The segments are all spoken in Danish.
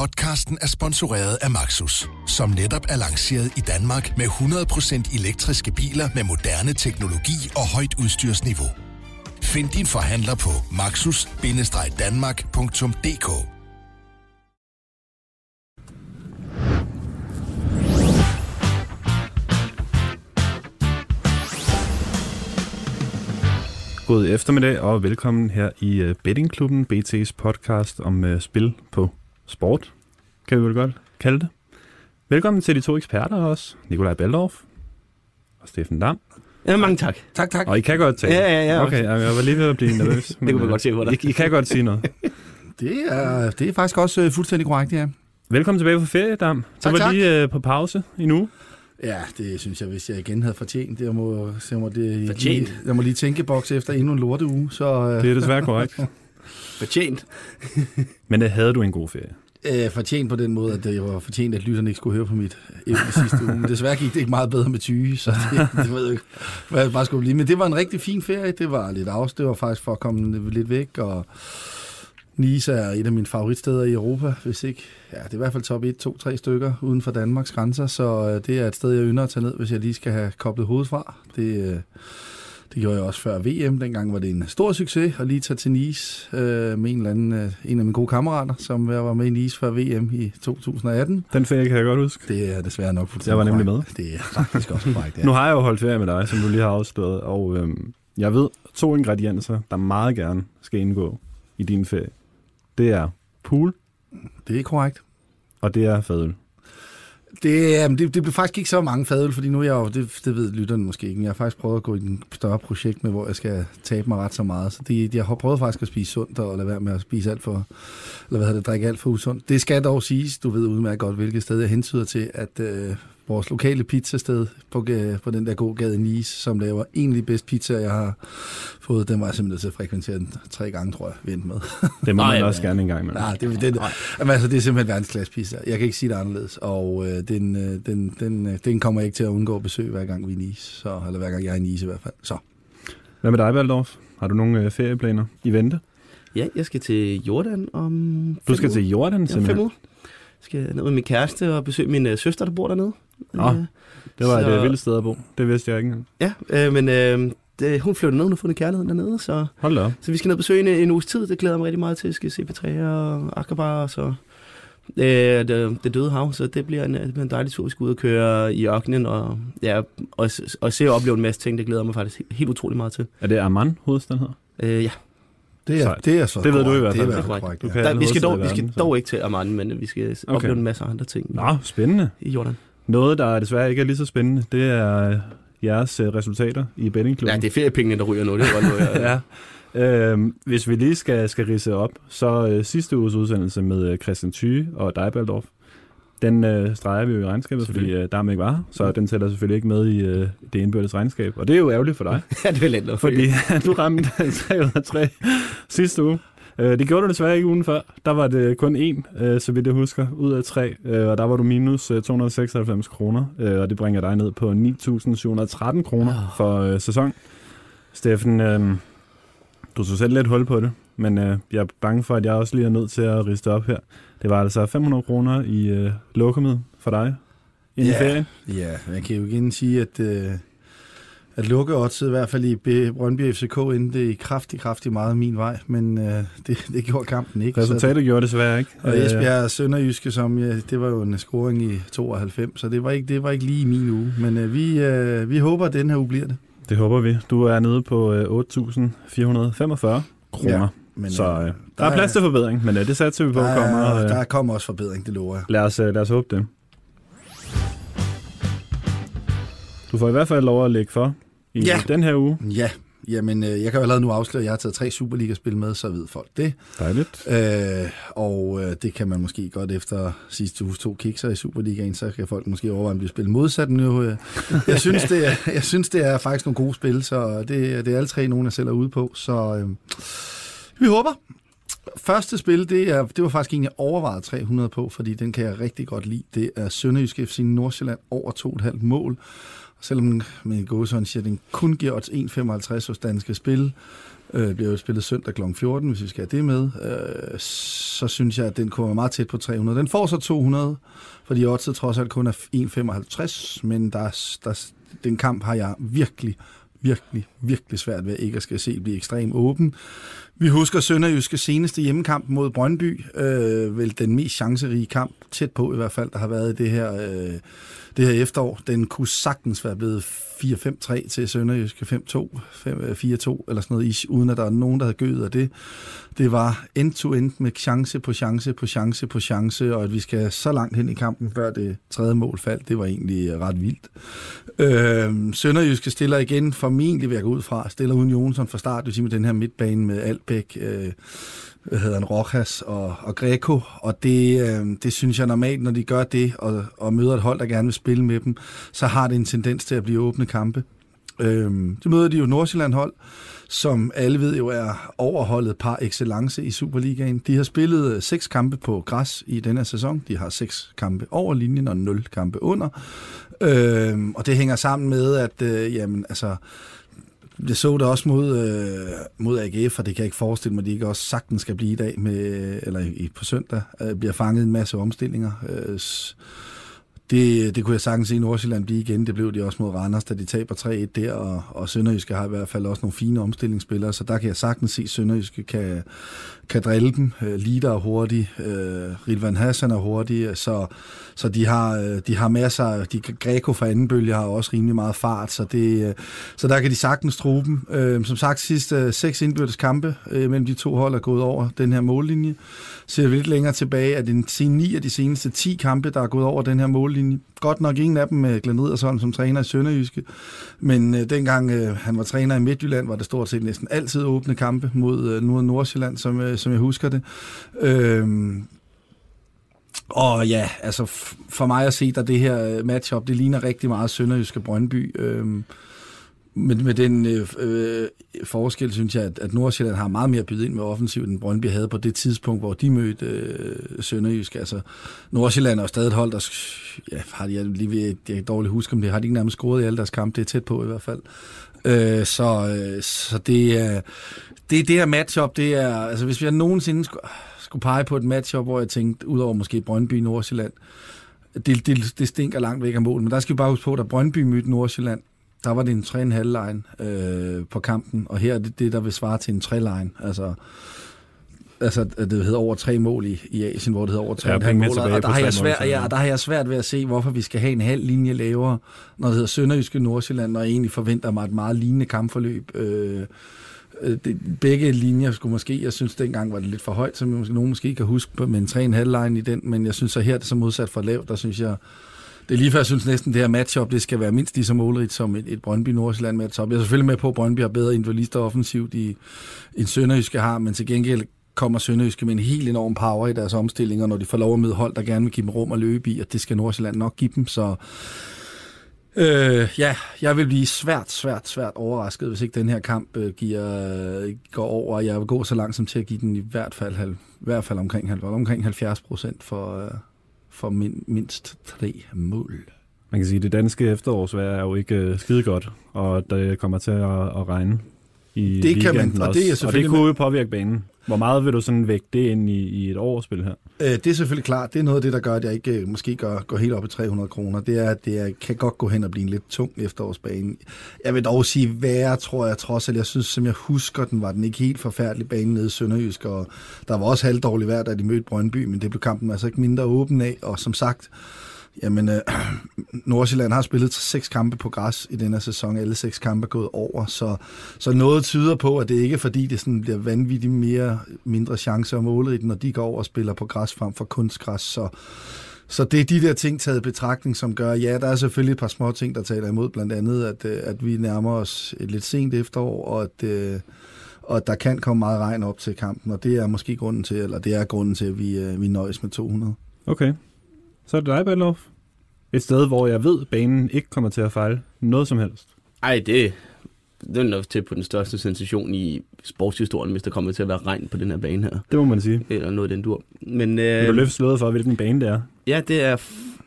Podcasten er sponsoreret af Maxus, som netop er lanceret i Danmark med 100% elektriske biler med moderne teknologi og højt udstyrsniveau. Find din forhandler på maxus-danmark.dk God eftermiddag og velkommen her i øh, Bettingklubben, BT's podcast om øh, spil på sport, kan vi vel godt kalde det. Velkommen til de to eksperter også, Nikolaj Baldorf og Steffen Dam. Ja, mange tak. Tak, tak. Og I kan godt tale. Ja, ja, ja. Okay, jeg var lige ved at blive nervøs. det kunne man godt se på dig. I, I kan godt sige noget. Det er, det er faktisk også øh, fuldstændig korrekt, ja. Velkommen tilbage fra ferie, Dam. Så Tak, var tak. lige uh, på pause i nu. Ja, det synes jeg, hvis jeg igen havde fortjent. Jeg må, så jeg må, det, Fortjent? Lige, jeg må lige tænke boks efter endnu en lorteuge. Så øh, Det er desværre korrekt. Fortjent. Men havde du en god ferie? Øh, fortjent på den måde, at det var fortjent, at lytterne ikke skulle høre på mit evne sidste uge. Men desværre gik det ikke meget bedre med tyge, så det, det ved jeg ikke, hvad jeg bare skulle blive. Men det var en rigtig fin ferie. Det var lidt afs. Det var faktisk for at komme lidt væk, og Nice er et af mine favoritsteder i Europa, hvis ikke. Ja, det er i hvert fald top 1, 2, 3 stykker uden for Danmarks grænser, så øh, det er et sted, jeg ynder at tage ned, hvis jeg lige skal have koblet hovedet fra. Det, øh, det gjorde jeg også før VM. Dengang var det en stor succes at lige tage til Nice øh, med en, eller anden, øh, en af mine gode kammerater, som jeg var med i Nice før VM i 2018. Den ferie kan jeg godt huske. Det er desværre nok fuldstændig Jeg var nemlig korrekt. Det er faktisk også korrekt, ja. Nu har jeg jo holdt ferie med dig, som du lige har afslået, og øhm, jeg ved to ingredienser, der meget gerne skal indgå i din ferie. Det er pool, Det er korrekt. og det er fadøl. Det, det, det blev faktisk ikke så mange fadøl, fordi nu er jeg jo, det, det ved lytterne måske ikke, men jeg har faktisk prøvet at gå i en større projekt med, hvor jeg skal tabe mig ret så meget. Så det, jeg har prøvet faktisk at spise sundt og lade være med at spise alt for, eller hvad hedder det, drikke alt for usundt. Det skal dog siges, du ved udmærket godt, hvilket sted jeg hentyder til, at øh, vores lokale pizzasted på, øh, på den der gågade i Nice, som laver egentlig bedst pizza, jeg har fået, den var jeg simpelthen til at frekventere den tre gange, tror jeg, vendt med. Det må Nej, man også ja. gerne en gang med. Nej, det, det, jamen, altså, det er simpelthen verdensklasse pizza. Jeg kan ikke sige det anderledes. Og øh, den, øh, den, den, øh, den kommer jeg ikke til at undgå at besøge, hver gang vi er i Nice. Så, eller hver gang jeg er i Nice i hvert fald. Så. Hvad med dig, Valdorf? Har du nogle øh, ferieplaner i vente? Ja, jeg skal til Jordan om Du skal uger. til Jordan, Ja, fem simpelthen. uger. Jeg skal ned med min kæreste og besøge min øh, søster, der bor dernede. Nå, Øh, det var et Så- øh, vildt sted at bo. Det vidste jeg ikke engang. Ja, øh, men øh, det, hun flytter ned, hun har fundet kærligheden dernede, så, Hold da så vi skal ned og besøge en, en uges tid. Det glæder jeg mig rigtig meget til. Jeg skal se Petrea og Akbar og så øh, det, det døde hav, så det bliver en, det bliver en dejlig tur. Vi skal ud og køre i ørkenen og, ja, og, og se og opleve en masse ting. Det glæder jeg mig faktisk helt, helt utrolig meget til. Er det Amman, hovedstaden hedder? Øh, ja, Det er, Sejt. det er så Det ved du i hvert fald. Det er korrekt. korrekt, ja. der, vi skal, dog, vi skal dog ikke til Amman, men vi skal. Okay. opleve en masse andre ting Nå, spændende. i Jordan. Noget, der desværre ikke er lige så spændende, det er øh, jeres øh, resultater i bettingklubben. Ja, det er feriepengene, der ryger nu. Det er noget, jeg, ja. Øhm, hvis vi lige skal, skal rise op, så øh, sidste uges udsendelse med øh, Christian Thyge og dig, Baldorf, den øh, streger vi jo i regnskabet, fordi øh, der ikke var så den tæller selvfølgelig ikke med i øh, det indbyrdes regnskab. Og det er jo ærgerligt for dig, ja, det er lidt fordi du ramte 3 ud af 3 sidste uge. Øh, det gjorde du desværre ikke ugen før. Der var det kun én, øh, så vidt jeg husker, ud af tre. Øh, og der var du minus øh, 296 kroner, øh, og det bringer dig ned på 9.713 kroner for øh, sæson. Steffen, øh, du så selv lidt hul på det, men øh, jeg er bange for, at jeg også lige er nødt til at riste op her. Det var altså 500 kroner i øh, lokummet for dig inden Ja. ferien. Ja, jeg kan jo igen sige, at, øh, at lukke oddset, i hvert fald i Brøndby FCK, endte i kraftig, kraftig meget min vej, men øh, det, det gjorde kampen ikke. Så- Resultatet gjorde det desværre ikke. Og Øh, Esbjerg Sønderjyske, som ja, det var jo en scoring i 92, så det var ikke, det var ikke lige min uge. Men øh, vi, øh, vi håber, at den her uge bliver det. Det håber vi. Du er nede på øh, 8.445 kroner. Ja, Men, Så øh, der er plads til forbedring, men øh, det satser vi på der, kommer. er, Øh, der kommer også forbedring, det lover jeg. lad, os, øh, lad os håbe det. Du får i hvert fald lov at lægge for i Ja. den her uge. Ja, jamen øh, jeg kan jo allerede nu afsløre, at jeg har taget tre Superliga-spil med, så ved folk det. Dejligt. Øh, og øh, det kan man måske godt efter sidste uges to kikser i Superligaen, så kan folk måske overveje, om de spille modsat nu. Øh, jeg, synes, det er, jeg synes, det er faktisk nogle gode spil, så det, det er alle tre nogen, jeg selv er ude på. Så øh, vi håber. Første spil, det, er, det var faktisk en, jeg overvejede 300 på, fordi den kan jeg rigtig godt lide. Det er Sønderjysk FC Nordsjælland over 2,5 mål selvom min gåsøjne siger, at den kun giver odds 1,55 hos danske spil, øh, bliver jo spillet søndag kl. 14, hvis vi skal have det med, øh, så synes jeg, at den kommer meget tæt på 300. Den får så 200, fordi oddset trods alt kun er 1,55, men der, der, den kamp har jeg virkelig, virkelig, virkelig svært ved ikke at skal se blive ekstremt åben. Vi husker Sønderjyske seneste hjemmekamp mod Brøndby, øh, vel den mest chancerige kamp, tæt på i hvert fald, der har været i det her, øh, det her efterår. Den kunne sagtens være blevet 4-5-3 til Sønderjyske 5-2, 4-2 øh, eller sådan noget, uden at der er nogen, der havde gødet af det. Det var end-to-end med chance på chance på chance på chance, og at vi skal så langt hen i kampen, før det tredje mål faldt, det var egentlig ret vildt. Øh, Sønderjyske stiller igen, formentlig vil jeg gå ud fra, stiller uden Jonsson fra start, det siger med den her midtbane med Albæk, øh, hvad hedder han, Rojas og, og Greco, og det, øh, det synes jeg normalt, når de gør det, og, og møder et hold, der gerne vil spille med dem, så har det en tendens til at blive åbne kampe. Øh, det møder de jo Nordsjælland hold, som alle ved jo er overholdet par excellence i Superligaen. De har spillet seks kampe på græs i denne sæson. De har seks kampe over linjen og nul kampe under. Øh, og det hænger sammen med, at øh, jamen, altså, jeg så det også mod, øh, mod AGF, og det kan jeg ikke forestille mig, at de ikke også sagtens skal blive i dag, med, eller i, på søndag, øh, bliver fanget en masse omstillinger. Øh, det, det kunne jeg sagtens se Nordsjælland blive igen. Det blev de også mod Randers, da de taber 3-1 der, og, og Sønderjyske har i hvert fald også nogle fine omstillingsspillere, så der kan jeg sagtens se, at Sønderjyske kan, kan drille dem. Øh, Lider er hurtig, øh, Rilvan Hassan er hurtig, så, så de, har, øh, de har masser, de Greco fra anden bølge har også rimelig meget fart, så, det, øh, så der kan de sagtens tro dem. Øh, som sagt, sidste seks indbyrdes kampe mellem de to hold er gået over den her mållinje. Ser vi lidt længere tilbage, at det er ni af de seneste 10 kampe, der er gået over den her mållinje. Godt nok ingen af dem med Glenn Riddersson som træner i Sønderjyske, men dengang han var træner i Midtjylland, var det stort set næsten altid åbne kampe mod Nord Nordsjælland, som, som jeg husker det. Øh, og ja, altså for mig at se, der det her øh, matchup, det ligner rigtig meget Sønderjyske Brøndby. Øh, med, med den øh, øh, forskel, synes jeg, at, at Nordsjælland har meget mere bydet ind med offensiv, end Brøndby havde på det tidspunkt, hvor de mødte øh, Sønderjysk. Altså, Nordsjælland er stadig et hold, der ja, har de lige ved, jeg kan dårligt huske, om det har de ikke nærmest scoret i alle deres kampe. Det er tæt på i hvert fald. Øh, så, øh, så det er det, det her matchup, det er, altså hvis vi har nogensinde skulle, skulle pege på et matchup, hvor jeg tænkte, udover måske Brøndby Nordsjælland, det, det, det stinker langt væk af mål. Men der skal vi bare huske på, at Brøndby mødte Nordsjælland, der var det en 3,5 line øh, på kampen, og her er det det, der vil svare til en 3 line. Altså, altså det hedder over tre mål i, i Asien, hvor det hedder over tre ja, mål, og der har, jeg svært, ja, der har jeg svært ved at se, hvorfor vi skal have en halv linje lavere, når det hedder Sønderjyske Nordsjælland, og jeg egentlig forventer mig et meget lignende kampforløb. Øh Øh, det, begge linjer skulle måske, jeg synes dengang var det lidt for højt, som nogen måske kan huske, med en 3,5 line i den, men jeg synes så her, det er så modsat for lavt, der synes jeg, det er lige før, jeg synes næsten, det her matchup, det skal være mindst lige så målrigt som et, et brøndby nordsjælland matchup. Jeg er selvfølgelig med på, at Brøndby har bedre individualister offensivt i, en Sønderjyske har, men til gengæld kommer Sønderjyske med en helt enorm power i deres omstillinger, når de får lov at møde hold, der gerne vil give dem rum at løbe i, og det skal Nordsjælland nok give dem, så Øh, ja, jeg vil blive svært, svært, svært overrasket, hvis ikke den her kamp øh, giver, går over. Jeg vil gå så langt som til at give den i hvert fald, halv, i hvert fald omkring, omkring 70 procent for, øh, for min, mindst tre mål. Man kan sige, at det danske efterårsvejr er jo ikke øh, skide godt, og det kommer til at, at regne i det kan man, og også. det er og det kunne jo påvirke banen. Hvor meget vil du sådan vægte det ind i, i et årsspil her? Øh, det er selvfølgelig klart. Det er noget af det, der gør, at jeg ikke øh, måske går, går helt op i 300 kroner. Det er, at det er, kan godt gå hen og blive en lidt tung efterårsbane. Jeg vil dog sige, hvad tror jeg trods alt. Jeg synes, som jeg husker den, var den ikke helt forfærdelig bane nede i Sønderjysk. Og der var også halvdårlig vejr, da de mødte Brøndby, men det blev kampen altså ikke mindre åben af. Og som sagt, Jamen, øh, Nordsjælland har spillet seks kampe på græs i denne sæson. Alle seks kampe er gået over, så, så noget tyder på, at det ikke er fordi, det sådan bliver vanvittigt mere, mindre chancer og måle i når de går over og spiller på græs frem for kunstgræs. Så, så det er de der ting taget i betragtning, som gør, ja, der er selvfølgelig et par små ting, der taler imod, blandt andet, at, øh, at vi nærmer os et lidt sent efterår, og at, øh, og at der kan komme meget regn op til kampen, og det er måske grunden til, eller det er grunden til, at vi, øh, vi nøjes med 200. Okay. Så er det dig, Badlof. Et sted, hvor jeg ved, banen ikke kommer til at fejle noget som helst. Ej, det, det er nok til på den største sensation i sportshistorien, hvis der kommer til at være regn på den her bane her. Det må man sige. Eller noget den dur. Men, øh, du løfte slået for, hvilken bane det er? Ja, det er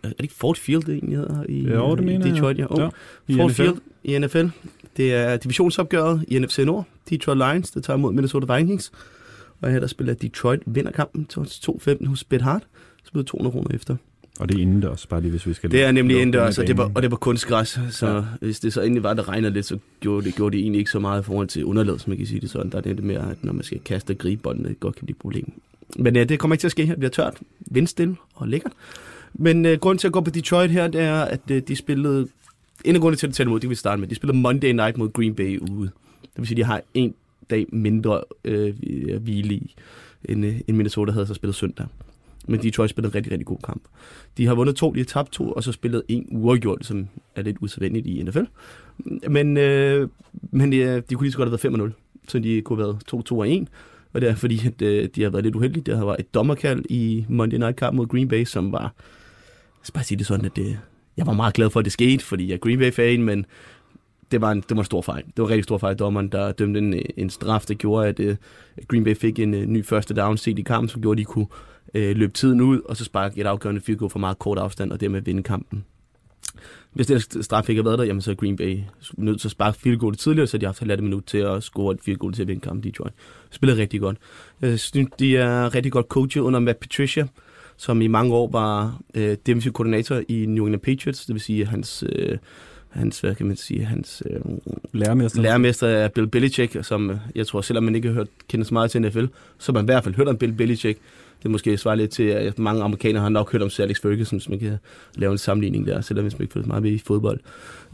er det ikke Ford Field, det egentlig hedder i, Jo, det i mener jeg. Detroit? Ja. Oh, Ja, i Ford NFL. Field i NFL. Det er divisionsopgøret i NFC Nord. Detroit Lions, der tager imod Minnesota Vikings. Og her der spiller Detroit vinder kampen til 2-15 hos Bet Hart. Så bliver 200 kroner efter. Og det er indendørs, bare lige hvis vi skal... Det er nemlig indendørs, den og det, var, og det var kunstgræs. Så Ja. hvis det så endelig var, der regnede lidt, så gjorde det, gjorde det egentlig ikke så meget i forhold til underlaget, som man kan sige det sådan. Der er det mere, at når man skal kaste og gribe bolden, det godt kan blive et problem. Men ja, det kommer ikke til at ske her. Det bliver tørt, vindstille og lækkert. Men øh, grunden til at gå på Detroit her, det er, at øh, de spillede... En af grundene til at tage imod, det vi starte med. De spillede Monday Night mod Green Bay ude. Det vil sige, de har en dag mindre øh, hvile i, end, øh, end Minnesota havde så spillet søndag. Men Detroit spillede en rigtig, rigtig god kamp. De har vundet to, de har tabt to, og så spillet en uafgjort, som er lidt usædvanligt i NFL. Men, øh, men øh, de kunne lige så godt have været 5-0, så de kunne have været 2-2 og 1. Og det er fordi, at øh, de har været lidt uheldige. Der var et dommerkald i Monday Night kamp mod Green Bay, som var... Jeg skal bare sige det sådan, at det, jeg var meget glad for, at det skete, fordi jeg er Green Bay-fan, men det var, en, det var en stor fejl. Det var en rigtig stor fejl dommeren, der dømte en, en straf, der gjorde, at øh, Green Bay fik en øh, ny første down set i kampen, som gjorde, at de kunne øh, løbe tiden ud, og så sparke et afgørende field goal for meget kort afstand, og dermed vinde kampen. Hvis det straf ikke havde været der, jamen så er Green Bay nødt til at sparke field goal tidligere, så de har haft halvandet minut til at score et field goal til at vinde kampen Detroit. Spillede rigtig godt. Jeg synes, de er rigtig godt coachet under Matt Patricia, som i mange år var øh, defensive koordinator i New England Patriots, det vil sige hans... Øh, hans, hvad kan man sige, hans øh, Lærermester. lærermester er Bill Belichick, som jeg tror, selvom man ikke har hørt kendes meget til NFL, så har man i hvert fald hørt om Bill Belichick. Det måske svarer lidt til, at mange amerikanere har nok hørt om Sir Alex Ferguson, hvis man kan lave en sammenligning der, selvom hvis man ikke føler meget ved i fodbold.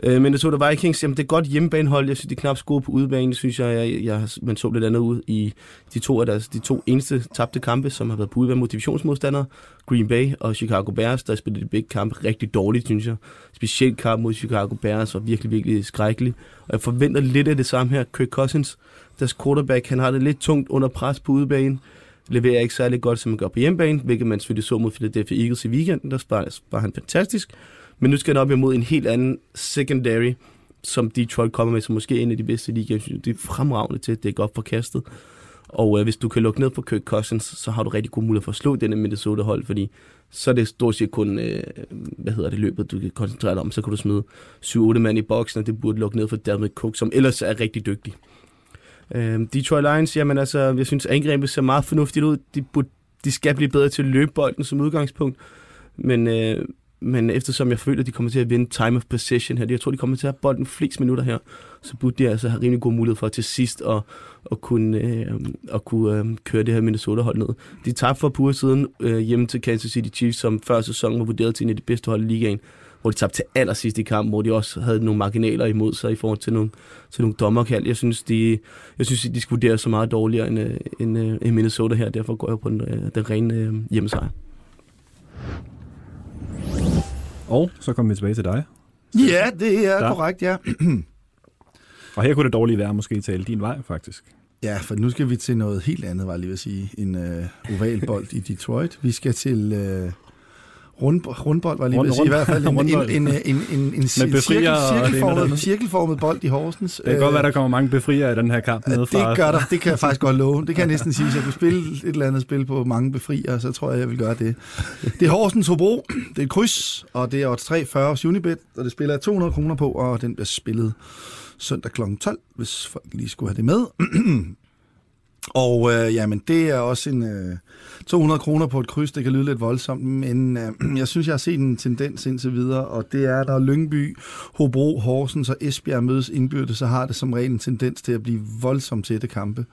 Øh, men det så der Vikings, jamen det er godt hjemmebanehold. Jeg synes, de er knap gode på udebane. Synes jeg, jeg, jeg, man så lidt andet ud i de to af deres, de to eneste tabte kampe, som har været på udebane mod divisionsmodstandere. Green Bay og Chicago Bears, der spillede de begge kampe rigtig dårligt, synes jeg. Specielt kamp mod Chicago Bears var virkelig, virkelig skrækkelig. Og jeg forventer lidt af det samme her. Kirk Cousins, deres quarterback, han har det lidt tungt under pres på udebane. Leverer ikke særlig godt, som man gør på hjemmebane, hvilket man selvfølgelig så mod Philadelphia Eagles i weekenden. Der var, var han fantastisk. Men nu skal han op imod en helt anden secondary, som Detroit kommer med, som måske er en af de bedste ligaer. Det er fremragende til at dække op for kastet. Og øh, hvis du kan lukke ned for Kirk Cousins, så har du rigtig god mulighed for at slå denne Minnesota-hold, fordi så er det stort set kun, øh, hvad hedder det, løbet, du kan koncentrere dig om. Så kan du smide 7-8 mand i boksen, og det burde lukke ned for David Cook, som ellers er rigtig dygtig. Øh, Detroit Lions, jamen altså, jeg synes, angrebet ser meget fornuftigt ud. De, burde, de skal blive bedre til at løbe bolden som udgangspunkt. Men, øh, men eftersom jeg føler, at de kommer til at vinde time of possession her, jeg tror, de kommer til at have bolden flest minutter her, så burde de altså have rimelig god mulighed for til sidst at, at kunne, øh, at kunne øh, køre det her Minnesota-hold ned. De tabte for på siden øh, hjemme til Kansas City Chiefs, som før sæsonen var vurderet til en af de bedste hold i ligaen, hvor de tabte til allersidst i kampen, hvor de også havde nogle marginaler imod sig i forhold til nogle, til nogle dommerkald. Jeg synes, de, jeg synes, de skulle vurdere så meget dårligere end, øh, end, øh, end Minnesota her, derfor går jeg på den, øh, den rene øh, hjemmesejr. Og så kommer vi tilbage til dig. Ja, det er Ja. korrekt, ja. Og her kunne det dårlige være måske tale din vej, faktisk. Ja, for nu skal vi til noget helt andet, var jeg lige at sige, en uh, ovalbold i Detroit. Vi skal til rund, rundbold, var lige at sige, i hvert fald en, en, en, en, en, en, det cirkelformet, cirkelformet bold i Horsens. Det kan godt være, der kommer mange befrier i den her kamp. nede fra. Det gør der, det kan jeg faktisk godt love. Det kan jeg næsten sige, hvis jeg kunne spille et eller andet spil på mange befrier, så tror jeg, jeg vil gøre det. Det er Horsens Hobro, det er et kryds, og det er odds 340 hos Unibet, og det spiller jeg 200 kroner på, og den bliver spillet søndag kl. 12, hvis folk lige skulle have det med. Og øh, jamen, det er også en øh, 200 kroner på et kryds. Det kan lyde lidt voldsomt, men øh, jeg synes, jeg har set en tendens indtil videre, og det er, der Lyngby, Hobro, Horsens og Esbjerg mødes indbyrdes, så har det som regel en tendens til at blive voldsomt tætte kampe.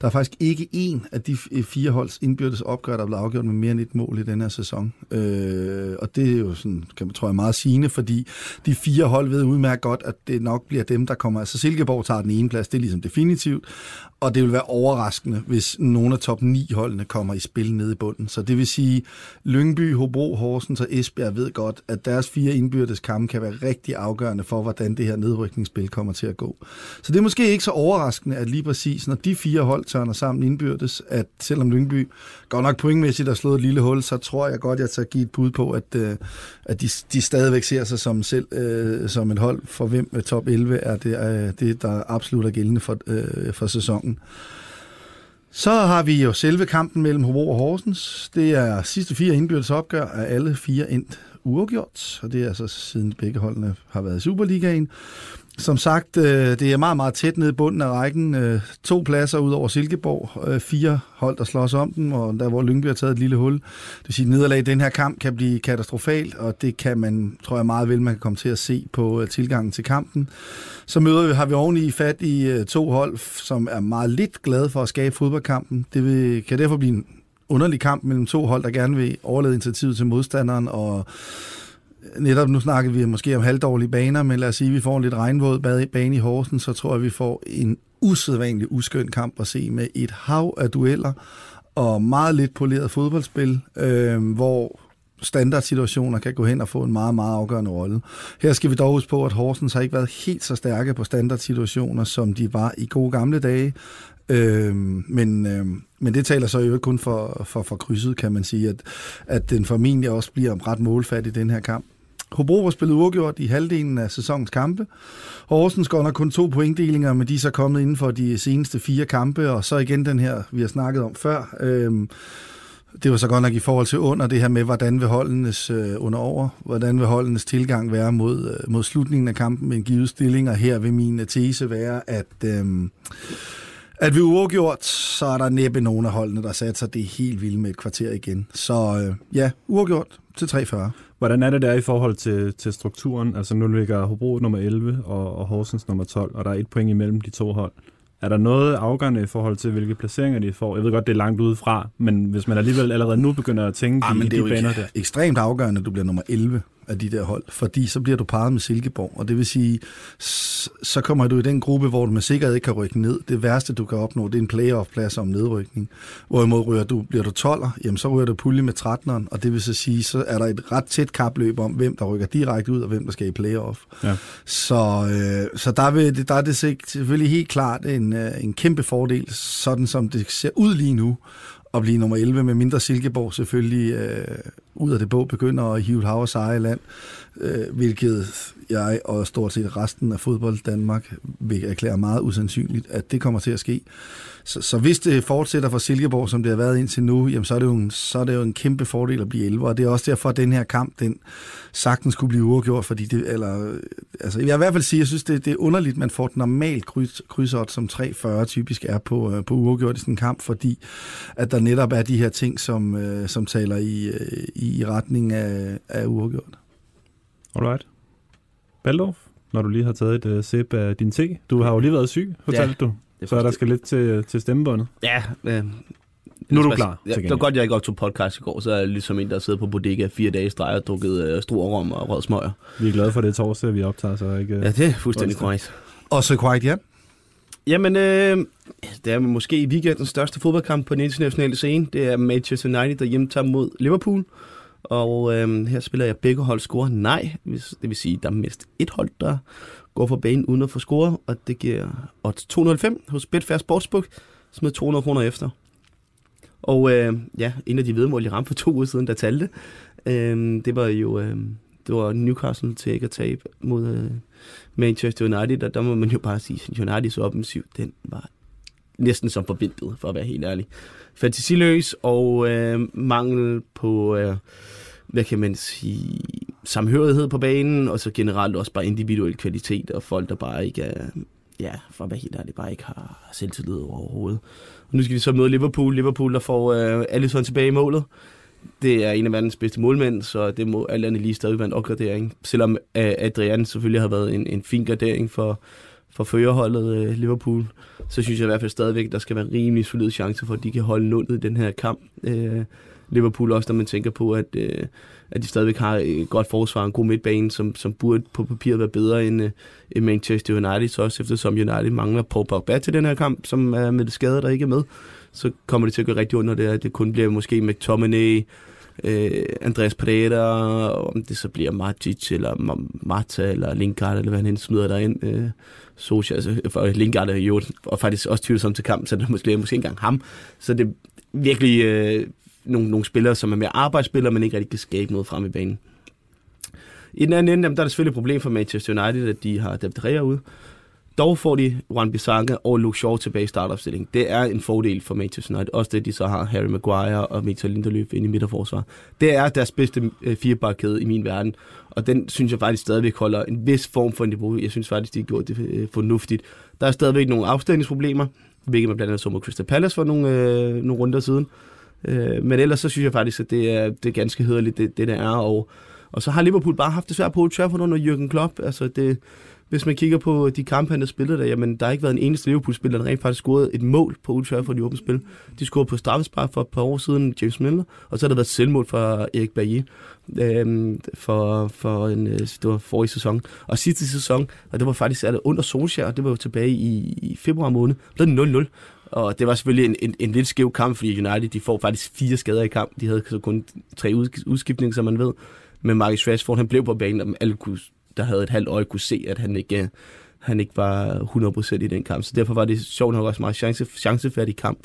Der er faktisk ikke en af de fire holds indbyrdes opgør, der er blevet afgjort med mere end et mål i den her sæson. Øh, og det er jo sådan, kan man, tror jeg, meget sigende, fordi de fire hold ved udmærket godt, at det nok bliver dem, der kommer. Altså Silkeborg tager den ene plads, det er ligesom definitivt, og det vil være overraskende, hvis nogle af top 9 holdene kommer i spil nede i bunden. Så det vil sige, Lyngby, Hobro, Horsens og Esbjerg ved godt, at deres fire indbyrdes kampe kan være rigtig afgørende for, hvordan det her nedrykningsspil kommer til at gå. Så det er måske ikke så overraskende, at lige præcis, når de fire hold tørner sammen indbyrdes, at selvom Lyngby godt nok pointmæssigt har slået et lille hul, så tror jeg godt, jeg tager give et bud på, at, øh, at de, de stadigvæk ser sig som selv øh, som et hold, for hvem top 11 er det, øh, det der absolut er gældende for, øh, for sæsonen. Så har vi jo selve kampen mellem Hobro og Horsens. Det er sidste fire indbyrdes opgør, af alle fire endt uafgjort, og det er altså siden begge holdene har været i Superligaen. Som sagt, øh, det er meget, meget tæt nede i bunden af rækken. Øh, to pladser ud over Silkeborg, øh, fire hold, der slås om den, og der hvor Lyngby har taget et lille hul. Det vil sige, at nederlag i den her kamp kan blive katastrofalt, og det kan man, tror jeg meget vel, man kan komme til at se på øh, tilgangen til kampen. Så møder vi, har vi oveni fat i øh, to hold, som er meget lidt glade for at skabe fodboldkampen. Det vil, kan derfor blive en underlig kamp mellem to hold, der gerne vil overlade initiativet til modstanderen, og netop nu snakker vi måske om halvdårlige baner, men lad os sige, at vi får en lidt regnvåd bane i Horsen, så tror jeg, at vi får en usædvanlig uskøn kamp at se med et hav af dueller og meget lidt poleret fodboldspil, øh, hvor standardsituationer kan gå hen og få en meget, meget afgørende rolle. Her skal vi dog huske på, at Horsens har ikke været helt så stærke på standardsituationer, som de var i gode gamle dage. Øh, men, øh, men det taler så jo ikke kun for, for, for krydset, kan man sige, at, at den formentlig også bliver ret målfattig i den her kamp. Hobro har spillet uafgjort i halvdelen af sæsonens kampe. Horsens går nok kun to pointdelinger, men de er så kommet inden for de seneste fire kampe, og så igen den her, vi har snakket om før. Øhm, det var så godt nok i forhold til under det her med, hvordan vil holdenes øh, under over, hvordan vil holdenes tilgang være mod, øh, mod slutningen af kampen med en givet stilling, og her vil min tese være, at, øh, at vi er uafgjort, så er der næppe nogen af holdene, der satte sig det helt vildt med et kvarter igen. Så øh, ja, uafgjort til 3,40. Hvordan er det der i forhold til, til strukturen? Altså nu ligger Hobro nummer 11 og, og Horsens nummer 12, og der er et point imellem de to hold. Er der noget afgørende i forhold til, hvilke placeringer de får? Jeg ved godt, det er langt udefra, men hvis man alligevel allerede nu begynder at tænke ah, i, men det de baner der. ekstremt afgørende, at du bliver nummer 11 af de der hold, fordi så bliver du parret med Silkeborg, og det vil sige, så kommer du i den gruppe, hvor du med sikkerhed ikke kan rykke ned. Det værste, du kan opnå, det er en playoff-plads om nedrykning. Hvorimod ryger du, bliver du 12'er, jamen så ryger du pulje med 13'eren, og det vil så sige, så er der et ret tæt kapløb om, hvem der rykker direkte ud, og hvem der skal i playoff. Ja. Så, øh, så der, vil, der er det selvfølgelig helt klart en, øh, en kæmpe fordel, sådan som det ser ud lige nu, at blive nummer 11, med mindre Silkeborg selvfølgelig øh, ud af det bog begynder at hive et hav og seje i land, øh, hvilket jeg og stort set resten af fodbold Danmark vil erklære meget usandsynligt, at det kommer til at ske. Så, så hvis det fortsætter for Silkeborg, som det har været indtil nu, jamen så, er det jo en, så er det jo en kæmpe fordel at blive 11, og det er også derfor, at den her kamp, den sagtens kunne blive uafgjort, fordi det, eller, altså, jeg vil i hvert fald sige, jeg synes, det, det er underligt, man får et normalt kryds, krydsot, som 3,40 typisk er på, øh, på uafgjort i sådan en kamp, fordi at der netop er de her ting, som, øh, som taler i, øh, i retning af, af uafgjort. Alright. Baldorf, når du lige har taget et uh, sip af din te. Du har jo lige været syg, fortalte ja, du. Så der skal lidt til, til stemmebåndet. Ja, øh, nu er du klar. Ja, det var godt, jeg ikke optog podcast i går, så er jeg ligesom en, der sidder på bodega fire dage i streg og drukket uh, rom og rød smøger. Vi er glade for det torsdag, vi optager, så ikke... Ja, det er fuldstændig korrekt. Og så korrekt, ja. Jamen, øh, det er måske i weekendens største fodboldkamp på den internationale scene. Det er Manchester United, der hjemtager mod Liverpool. Og øhm, her spiller jeg begge hold score nej. Det vil sige, at der er mindst et hold, der går for banen uden at få score. Og det giver odds 205 hos Betfair Sportsbook. med 200 kroner efter. Og øh, ja, en af de vedmål, jeg ramte for to uger siden, der talte, øh, det var jo øh, det var Newcastle til ikke at tabe mod øh, Manchester United, og der må man jo bare sige, at Uniteds offensiv, den var næsten som forventet, for at være helt ærlig. Fantasiløs og øh, mangel på, øh, hvad kan man sige, samhørighed på banen, og så generelt også bare individuel kvalitet, og folk, der bare ikke er, ja, for at være helt ærlig, bare ikke har selvtillid overhovedet. Og nu skal vi så møde Liverpool. Liverpool, der får øh, Alisson tilbage i målet. Det er en af verdens bedste målmænd, så det må alt andet lige stadig være en opgradering. Selvom øh, Adrian selvfølgelig har været en, en fin gradering for, for førerholdet øh, Liverpool, så synes jeg i hvert fald stadigvæk, at der skal være rimelig solid chance for, at de kan holde nullet i den her kamp. Øh, Liverpool også, når man tænker på, at, øh, at de stadigvæk har et godt forsvar, en god midtbane, som, som burde på papiret være bedre end, øh, end Manchester United, så også eftersom United mangler Paul Pogba til den her kamp, som er med det skade, der ikke er med, så kommer det til at gå rigtig under det, at det kun bliver måske McTominay, øh, Andreas Pereira, om det så bliver Matic, eller Marta, eller Lingard, eller hvad han smider derind. Øh, Socia, altså, for Lingard er jo og faktisk også tvivlsom til kamp, så det er måske, måske ikke engang ham. Så det er virkelig øh, nogle, nogle spillere, som er mere arbejdsspillere, men ikke rigtig kan skabe noget frem i banen. I den anden ende, der er det selvfølgelig et problem for Manchester United, at de har Dabdrea ude. dog får de Juan Bissaka og Luke Shaw tilbage i startopstillingen. Det er en fordel for Manchester United. Også det, de så har Harry Maguire og Victor Lindeløf inde i midterforsvar. Det er deres bedste øh, firebakkæde i min verden. Og den synes jeg faktisk stadigvæk holder en vis form for niveau. Jeg synes faktisk, de har gjort det øh, fornuftigt. Der er stadigvæk nogle afstillingsproblemer, hvilket man blandt andet så mod Crystal Palace for nogle, øh, nogle runder siden. Øh, men ellers så synes jeg faktisk, at det er, det er ganske hederligt, det, det der er. Og, og så har Liverpool bare haft det svært på Old Trafford under Jürgen Klopp. Altså det, hvis man kigger på de kampe, han har spillet der, jamen der har ikke været en eneste Liverpool-spiller, der rent faktisk scoret et mål på Old Trafford i åbent spil. De scorede på straffespark for et par år siden, James Miller, og så har der været selvmål fra Erik Bailly øhm, for, for en, øh, det var forrige sæson. Og sidste sæson, og det var faktisk det under Solskjaer, og det var jo tilbage i, i februar måned, der 0-0. Og det var selvfølgelig en, en, en lidt skæv kamp, fordi United de får faktisk fire skader i kamp. De havde så kun tre udskiftninger, som man ved. Men Marcus Rashford, han blev på banen, og alle kunne, der havde et halvt øje, kunne se, at han ikke, øh, han ikke var 100% i den kamp. Så derfor var det sjovt nok også meget chance, chancefærdig kamp.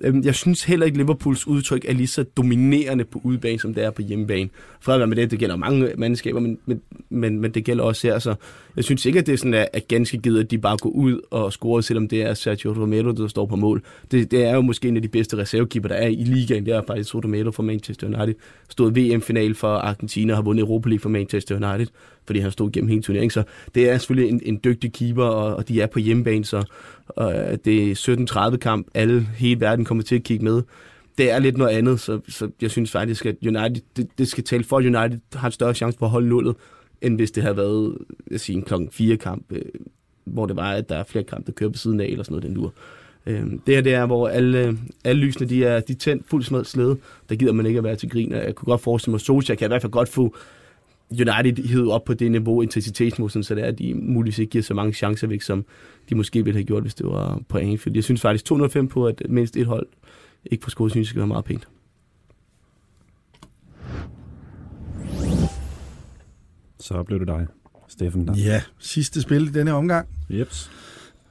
Øhm, jeg synes heller ikke, Liverpools udtryk er lige så dominerende på udebane, som det er på hjemmebane. Fred med det, det gælder mange mandskaber, men, men, men, men det gælder også her. Så jeg synes ikke, at det er sådan, at ganske givet, at de bare går ud og scorer, selvom det er Sergio Romero, der står på mål. Det, det er jo måske en af de bedste reservekeeper, der er i ligaen. Det er faktisk Romero for Manchester United. Stod VM-final for Argentina og har vundet Europa League for Manchester United, fordi han stod gennem hele turneringen. Så det er selvfølgelig en, en dygtig keeper, og, og de er på hjemmebane, så og øh, det er 17-30 kamp. Alle, hele verden kommer til at kigge med. Det er lidt noget andet, så, så jeg synes faktisk, at United, det, det skal tale for, at United har en større chance for at holde nullet, end hvis det havde været jeg siger, en klokken 4 kamp, øh, hvor det var, at der er flere kampe, der kører på siden af, eller sådan noget den lur. Øh, det her det er, hvor alle, alle lysene de er, de er tændt fuldt smadret slæde. Der gider man ikke at være til grin. Jeg kunne godt forestille mig, at Socia kan i hvert fald godt få United hivet op på det niveau, intensitetsniveau, så det er, at de muligvis ikke giver så mange chancer væk, som de måske ville have gjort, hvis det var på Anfield. Jeg synes faktisk 205 på, at mindst et hold ikke på skåret, synes jeg skal være meget pænt. Så blev det dig, Steffen. Der. Ja, sidste spil i denne omgang. Jeps.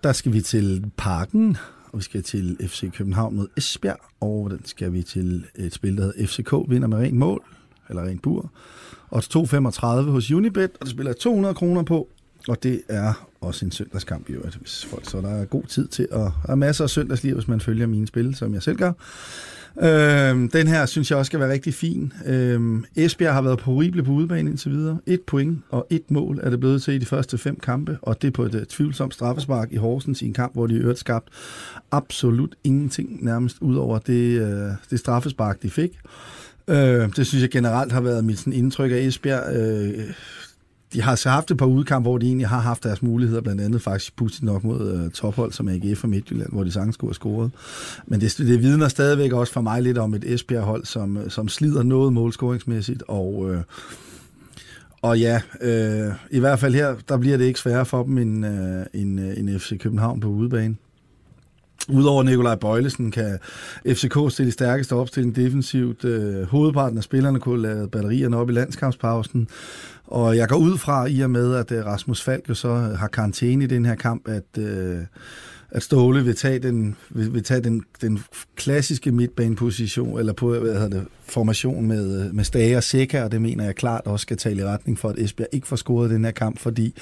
Der skal vi til Parken, og vi skal til FC København mod Esbjerg, og den skal vi til et spil, der hedder FCK vinder med rent mål, eller rent bur. Og 2,35 hos Unibet, og der spiller 200 kroner på, og det er også en søndagskamp i øvrigt, hvis folk, så der er god tid til at... Der er masser af søndagsliv, hvis man følger mine spil, som jeg selv gør. Øhm, den her synes jeg også skal være rigtig fin. Øhm, Esbjerg har været på horrible på udebane indtil videre. Et point og et mål er det blevet til i de første fem kampe, og det er på et uh, tvivlsomt straffespark i Horsens i en kamp, hvor de øvrigt skabt absolut ingenting nærmest ud over det, uh, det straffespark, de fik. Øh, det synes jeg generelt har været mit sådan, indtryk af Esbjerg. Øh, de har så haft et par udkamp, hvor de egentlig har haft deres muligheder, blandt andet faktisk pudsigt nok mod uh, tophold som AGF og Midtjylland, hvor de sagtens skulle have scoret. Men det, det vidner stadigvæk også for mig lidt om et Esbjerg-hold, som, som slider noget målscoringsmæssigt, og, uh, og ja, øh, i hvert fald her, der bliver det ikke sværere for dem end, øh, end, øh, end FC København på udebane. Udover Nikolaj Bøjlesen kan FCK stille stærkeste opstilling defensivt. Øh, hovedparten af spillerne kunne lade batterierne op i landskampspausen. Og jeg går ud fra, i og med, at øh, Rasmus Falk jo så har karantæne i den her kamp, at, øh, at Ståle vil tage den, vil, vil tage den, den klassiske midtbaneposition, eller på, hvad hedder det, formation med, med Stage og Seca, og det mener jeg klart også skal tale i retning for, at Esbjerg ikke får scoret den her kamp, fordi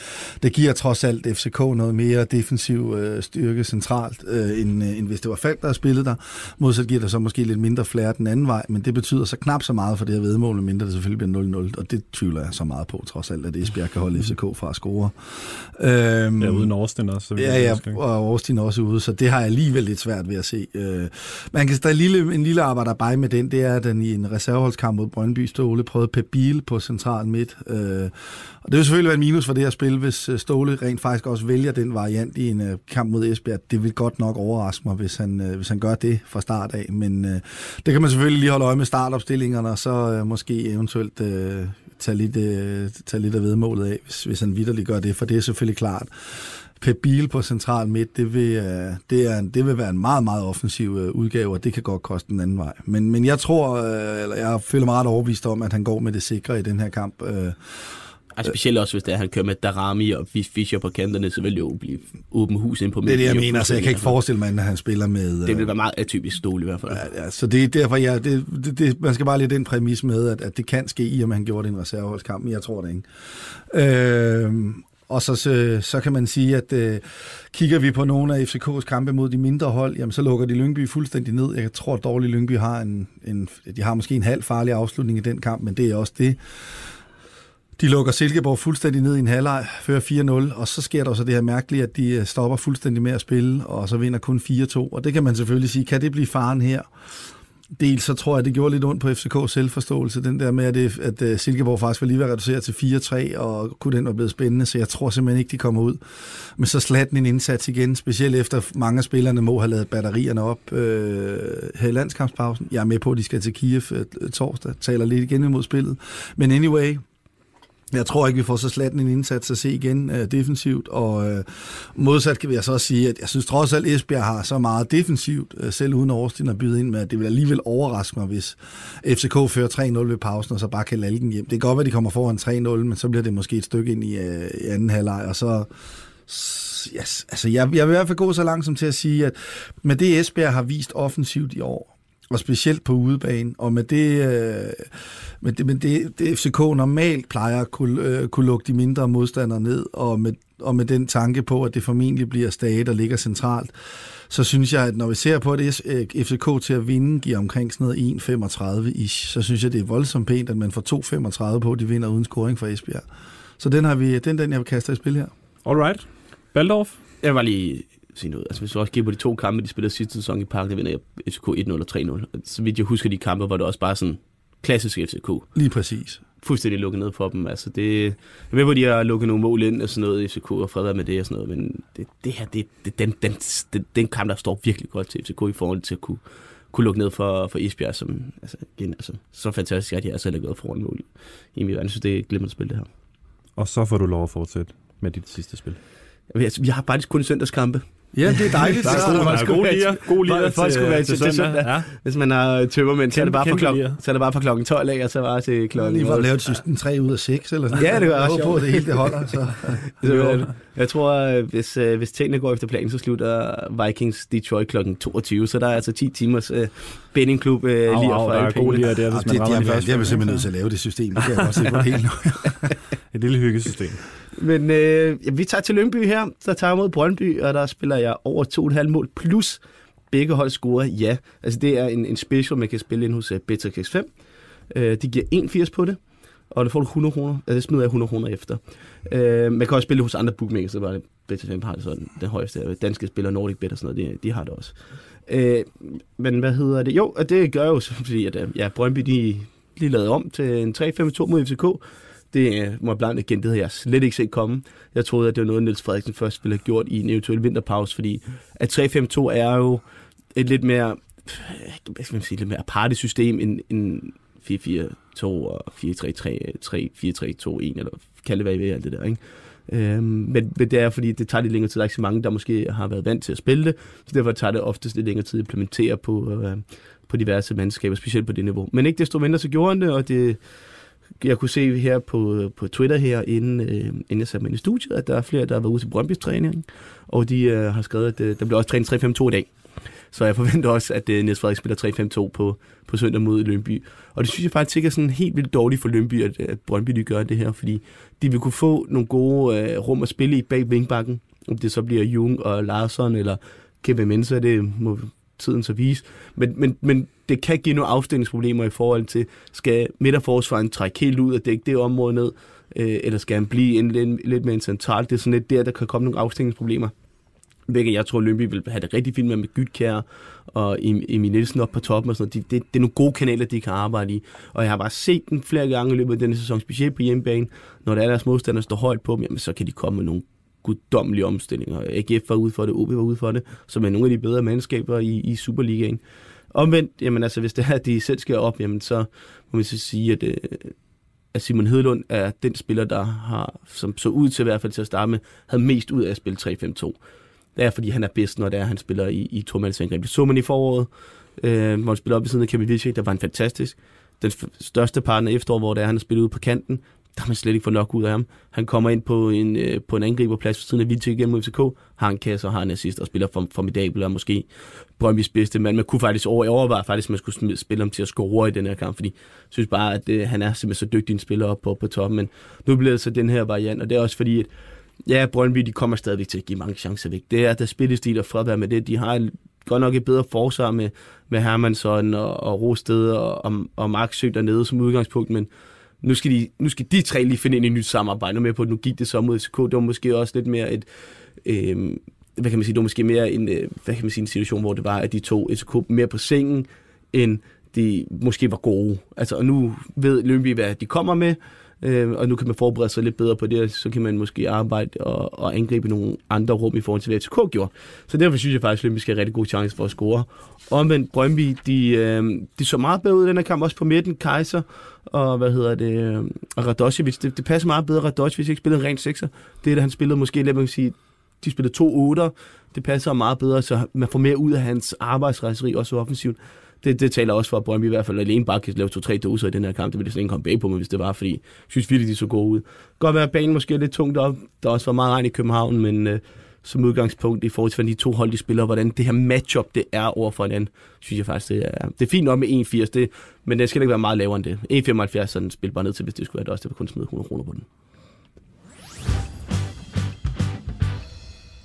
det giver trods alt FCK noget mere defensiv øh, styrke centralt, øh, end, øh, end hvis det var Falk, der har spillet der. Modsat giver det så måske lidt mindre flere den anden vej, men det betyder så knap så meget for det her vedmål, mindre det selvfølgelig bliver 0-0, og det tvivler jeg så meget på, trods alt, at Esbjerg kan holde FCK fra at score. Øhm, ja, uden Austin også. Ja, ja, og Austin også ude, så det har jeg alligevel lidt svært ved at se. Øh, man kan der lille, en lille arbejder bare med den, det er, at den i en reserveholdskamp mod Brøndby Ståle prøvede Pep Biel på central midt. Øh, og det vil selvfølgelig være en minus for det her spil, hvis øh, Ståle rent faktisk også vælger den variant i en øh, kamp mod Esbjerg. Det vil godt nok overraske mig, hvis han, øh, hvis han gør det fra start af. Men øh, det kan man selvfølgelig lige holde øje med startopstillingerne, og så øh, måske eventuelt øh, tage, lidt, øh, tage lidt af vedmålet af, hvis, hvis han vidderligt gør det, for det er selvfølgelig klart. Pep Biel på central midt, det vil, øh, det, er, det vil være en meget, meget offensiv øh, udgave, og det kan godt koste en anden vej. Men, men jeg tror, øh, eller jeg føler mig ret overbevist om, at han går med det sikre i den her kamp. Altså specielt også, hvis det er, han kører med Darami og Fischer på kanterne, så vil det jo blive åben hus ind på midten. Det er det, jeg mener, så jeg kan ikke forestille mig, at han spiller med... Det vil være meget atypisk stol i hvert fald. Ja, ja, så det er derfor, jeg, det, det, det, man skal bare lige den præmis med, at, at det kan ske i, at man gjorde det i en reserveholdskamp, men jeg tror det ikke. Øh, og så, så, så kan man sige, at øh, kigger vi på nogle af FCK's kampe mod de mindre hold, jamen så lukker de Lyngby fuldstændig ned. Jeg tror, at dårlig Lyngby har en, en, de har måske en halv farlig afslutning i den kamp, men det er også det. De lukker Silkeborg fuldstændig ned i en halvleg, fører 4-0, og så sker der så det her mærkelige, at de øh, stopper fuldstændig med at spille, og så vinder kun 4-2. Og det kan man selvfølgelig sige, kan det blive faren her? Dels så tror jeg, det gjorde lidt ondt på FCK's selvforståelse, den der med, at, det, at øh, Silkeborg faktisk var lige ved at reducere til 4-3, og kunne den være blevet spændende, så jeg tror simpelthen ikke, de kommer ud. Men så slat en indsats igen, specielt efter mange af spillerne må have lavet batterierne op øh, her i landskampspausen. Jeg er med på, at de skal til Kiev øh, torsdag, taler lidt igen imod spillet. Men anyway, jeg tror ikke, vi får så slat en indsats at se igen øh, defensivt, og øh, modsat kan vi så også sige, at jeg synes trods alt, Esbjerg har så meget defensivt, øh, selv uden Årstien at byde ind med, at det vil alligevel overraske mig, hvis FCK fører 3-0 ved pausen, og så bare kan lalge den hjem. Det kan godt være, at de kommer foran 3-0, men så bliver det måske et stykke ind i, øh, i anden halvleg, og så yes, altså jeg, jeg vil i hvert fald gå så langt som til at sige, at med det Esbjerg har vist offensivt i år, og specielt på udebane, og med det, øh, med det, med det, det FCK normalt plejer at kunne, øh, kunne lukke de mindre modstandere ned, og med, og med den tanke på, at det formentlig bliver Stage, der ligger centralt, så synes jeg, at når vi ser på det øh, FCK til at vinde giver omkring sådan noget 1,35 ish, så synes jeg, det er voldsomt pænt, at man får 2,35 på, at de vinder uden scoring for Esbjerg. Så den har vi, den, den jeg vil kaste i spil her. Alright. Baldorf? Jeg var lige sige noget. Altså hvis du også kigger på de to kampe, de spillede sidste sæson i Park, der vinder FCK 1-0 og 3-0. Så vidt jeg husker de kampe, var det også bare sådan klassisk FCK. Lige præcis. Fuldstændig lukket ned for dem. Altså det, jeg ved, hvor de har lukket nogle mål ind og sådan noget, FCK og fred med det og sådan noget, men det, det her, det, det, den, den, den, den kamp, der står virkelig godt til FCK i forhold til at kunne, kunne lukke ned for, for Esbjerg, som altså, igen, altså, så fantastisk, at de er selv gået foran mål i min verden. Jeg synes, det er glimrende spil, det her. Og så får du lov at fortsætte med dit sidste spil. Altså, vi har faktisk kun søndagskampe. Ja, det er dejligt. der er god, god, god lier, god lier folk skulle være til, til, søndag. Ja. Hvis man har tømmermænd, så er det bare fra klokken, så er det bare fra klokken 12 af, og så bare til klokken... Lige for at lave et 3 ud af 6 eller sådan Ja, det var også på, det hele det holder. Så. så jeg tror, hvis, øh, hvis tingene går efter planen, så slutter Vikings Detroit klokken 22, så der er altså 10 timers uh, benningklub uh, lige for alle lier der, hvis man rammer det, det, det er vi simpelthen nødt til at lave det system. Det kan jeg også se på det hele nu. et lille hyggesystem. Men øh, vi tager til Lyngby her, så tager mod Brøndby, og der spiller jeg over 2,5 mål plus begge hold scorer, ja. Altså det er en, en special, man kan spille ind hos øh, uh, Betterkix 5. Uh, øh, de giver 81 på det, og det får du 100 kroner. Altså det smider jeg 100 kroner efter. Uh, man kan også spille hos andre bookmakers, så bare det Better 5 har det sådan den højeste. Danske spiller Nordic Bet og sådan noget, de, de har det også. Uh, men hvad hedder det? Jo, og det gør jo, fordi at, ja, Brøndby de lige lavet om til en 3-5-2 mod FCK. Det øh, må jeg blandt igen, det havde jeg slet ikke set komme. Jeg troede, at det var noget, Niels Frederiksen først ville have gjort i en eventuel vinterpause, fordi at 3-5-2 er jo et lidt mere, øh, hvad skal man sige, lidt mere aparte system end, end 4-4-2 og 4-3-3, 3-4-3-2-1, eller kalde det, hvad I vil, alt det der, ikke? Øhm, men, men det er, fordi det tager lidt længere tid. Der er ikke så mange, der måske har været vant til at spille det, så derfor tager det oftest lidt længere tid at implementere på, øh, på diverse mandskaber, specielt på det niveau. Men ikke desto mindre, så gjorde han det, og det, jeg kunne se her på, på Twitter her, inden, øh, inden jeg satte mig ind i studiet, at der er flere, der har været ude til Brøndby's træning, og de øh, har skrevet, at øh, der bliver også trænet 3-5-2 i dag. Så jeg forventer også, at øh, Niels Frederik spiller 3-5-2 på, på søndag mod Lønby. Og det synes jeg faktisk ikke er sådan helt vildt dårligt for Lønby, at, at Brøndby de gør det her, fordi de vil kunne få nogle gode øh, rum at spille i bag vingbakken. Om det så bliver Jung og Larsson eller Kevin Mensa, det må tiden så vise. Men, men, men det kan give nogle afstillingsproblemer i forhold til, skal midterforsvaren trække helt ud og dække det område ned, øh, eller skal han blive en, lidt, lidt mere centralt? Det er sådan lidt der, der kan komme nogle afstillingsproblemer. Hvilket jeg tror, Lønby vil have det rigtig fint med, med Gytkær og Emil Nielsen op på toppen og sådan noget. Det, det, det, er nogle gode kanaler, de kan arbejde i. Og jeg har bare set dem flere gange i løbet af denne sæson, specielt på hjemmebane. Når der er deres modstandere står højt på dem, jamen, så kan de komme med nogle guddommelige omstillinger. AGF var ude for det, OB var ude for det, som er nogle af de bedre mandskaber i, i Superligaen. Omvendt, jamen altså, hvis det er, at de selv skal op, jamen så må vi så sige, at, øh, at Simon Hedlund er den spiller, der har, som så ud til i hvert fald til at starte med, havde mest ud af at spille 3-5-2. Det er, fordi han er bedst, når det er, han spiller i, i tormandsangreb. Det så man i foråret, øh, hvor han spiller op i siden af Kevin Vichy, der var en fantastisk. Den største partner efterår, hvor det er, han har spillet ud på kanten, der har man slet ikke fået nok ud af ham. Han kommer ind på en, øh, på en angriberplads ved siden af Vilcek igennem FCK, har en kasse og har en assist og spiller form- formidabel og måske Brøndby's bedste mand. Man kunne faktisk over, overveje faktisk, at man skulle spille ham til at score i den her kamp, fordi jeg synes bare, at øh, han er simpelthen så dygtig en spiller op på, på toppen. Men nu bliver det så den her variant, og det er også fordi, at ja, Brøndby, de kommer stadigvæk til at give mange chancer væk. Det er der spillestil og fravær med det. De har godt nok et bedre forsvar med, med Hermansson og, og Rosted og, og, og Mark Søg dernede som udgangspunkt, men nu skal, de, nu skal de tre lige finde ind i et nyt samarbejde. Nu med på, at nu gik det så mod SK. Det var måske også lidt mere et... Øh, hvad kan man sige, det var måske mere en, øh, hvad kan man sige, en situation, hvor det var, at de tog SK mere på sengen, end de måske var gode. Altså, og nu ved Lønby, hvad de kommer med, øh, og nu kan man forberede sig lidt bedre på det, så kan man måske arbejde og, og angribe nogle andre rum i forhold til, hvad FCK gjorde. Så derfor synes jeg faktisk, at Lønby skal have rigtig god chance for at score. Omvendt Brøndby, de, øh, de så meget bedre ud i den her kamp, også på midten, Kaiser og hvad hedder det, øhm, og Radojevic. Det, det passer meget bedre, Radojevic ikke spillede en ren sekser. Det er det, han spillede måske, lidt, man kan sige, de spillede to otter. Det passer meget bedre, så man får mere ud af hans arbejdsrejseri, også offensivt det, det taler også for, at Brøndby i hvert fald alene bare kan lave to-tre doser i den her kamp. Det ville slet ikke komme bag på mig, hvis det var, fordi jeg synes virkelig, de så gode ud. Godt være, at banen måske er lidt tungt op. Der også var meget regn i København, men øh, som udgangspunkt i forhold til, de to hold, de spiller, hvordan det her matchup det er over for hinanden, synes jeg faktisk, det er, det er fint nok med 1,80, det, men det skal ikke være meget lavere end det. 1,75 sådan spil bare ned til, hvis det skulle være det også, det var kun smide 100 kroner på den.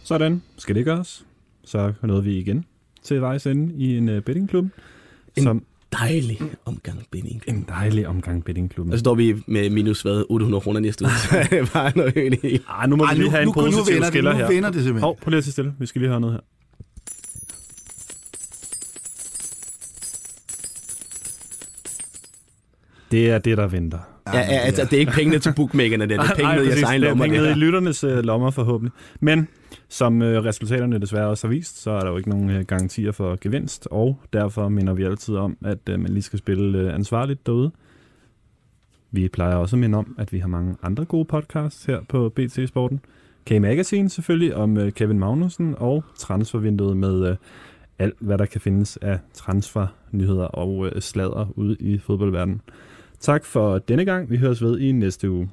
Sådan. Skal det gøres? Så nåede vi igen til vejs ende i en øh, bettingklub. En som dejlig omgang betting. En dejlig omgang bettingklubben. Og så står vi med minus hvad, 800 kroner næste uge. det bare noget helt. Ej, nu må Ej, vi lige have nu, en positiv nu skiller det, her. Nu vinder det simpelthen. Hov, prøv lige at stille. Vi skal lige høre noget her. Det er det, der venter. Ja, ja, altså, det er ikke pengene til bookmakerne, det er pengene i jeres egen lommer. Det er pengene i lytternes uh, lommer forhåbentlig. Men som øh, resultaterne desværre også har vist, så er der jo ikke nogen øh, garantier for gevinst, og derfor minder vi altid om, at øh, man lige skal spille ansvarligt derude. Vi plejer også at minde om, at vi har mange andre gode podcasts her på BT Sporten. K-Magazine selvfølgelig om Kevin Magnussen og transfervinduet med alt, hvad der kan findes af transfernyheder og sladder ude i fodboldverdenen. Tak for denne gang. Vi høres ved i næste uge.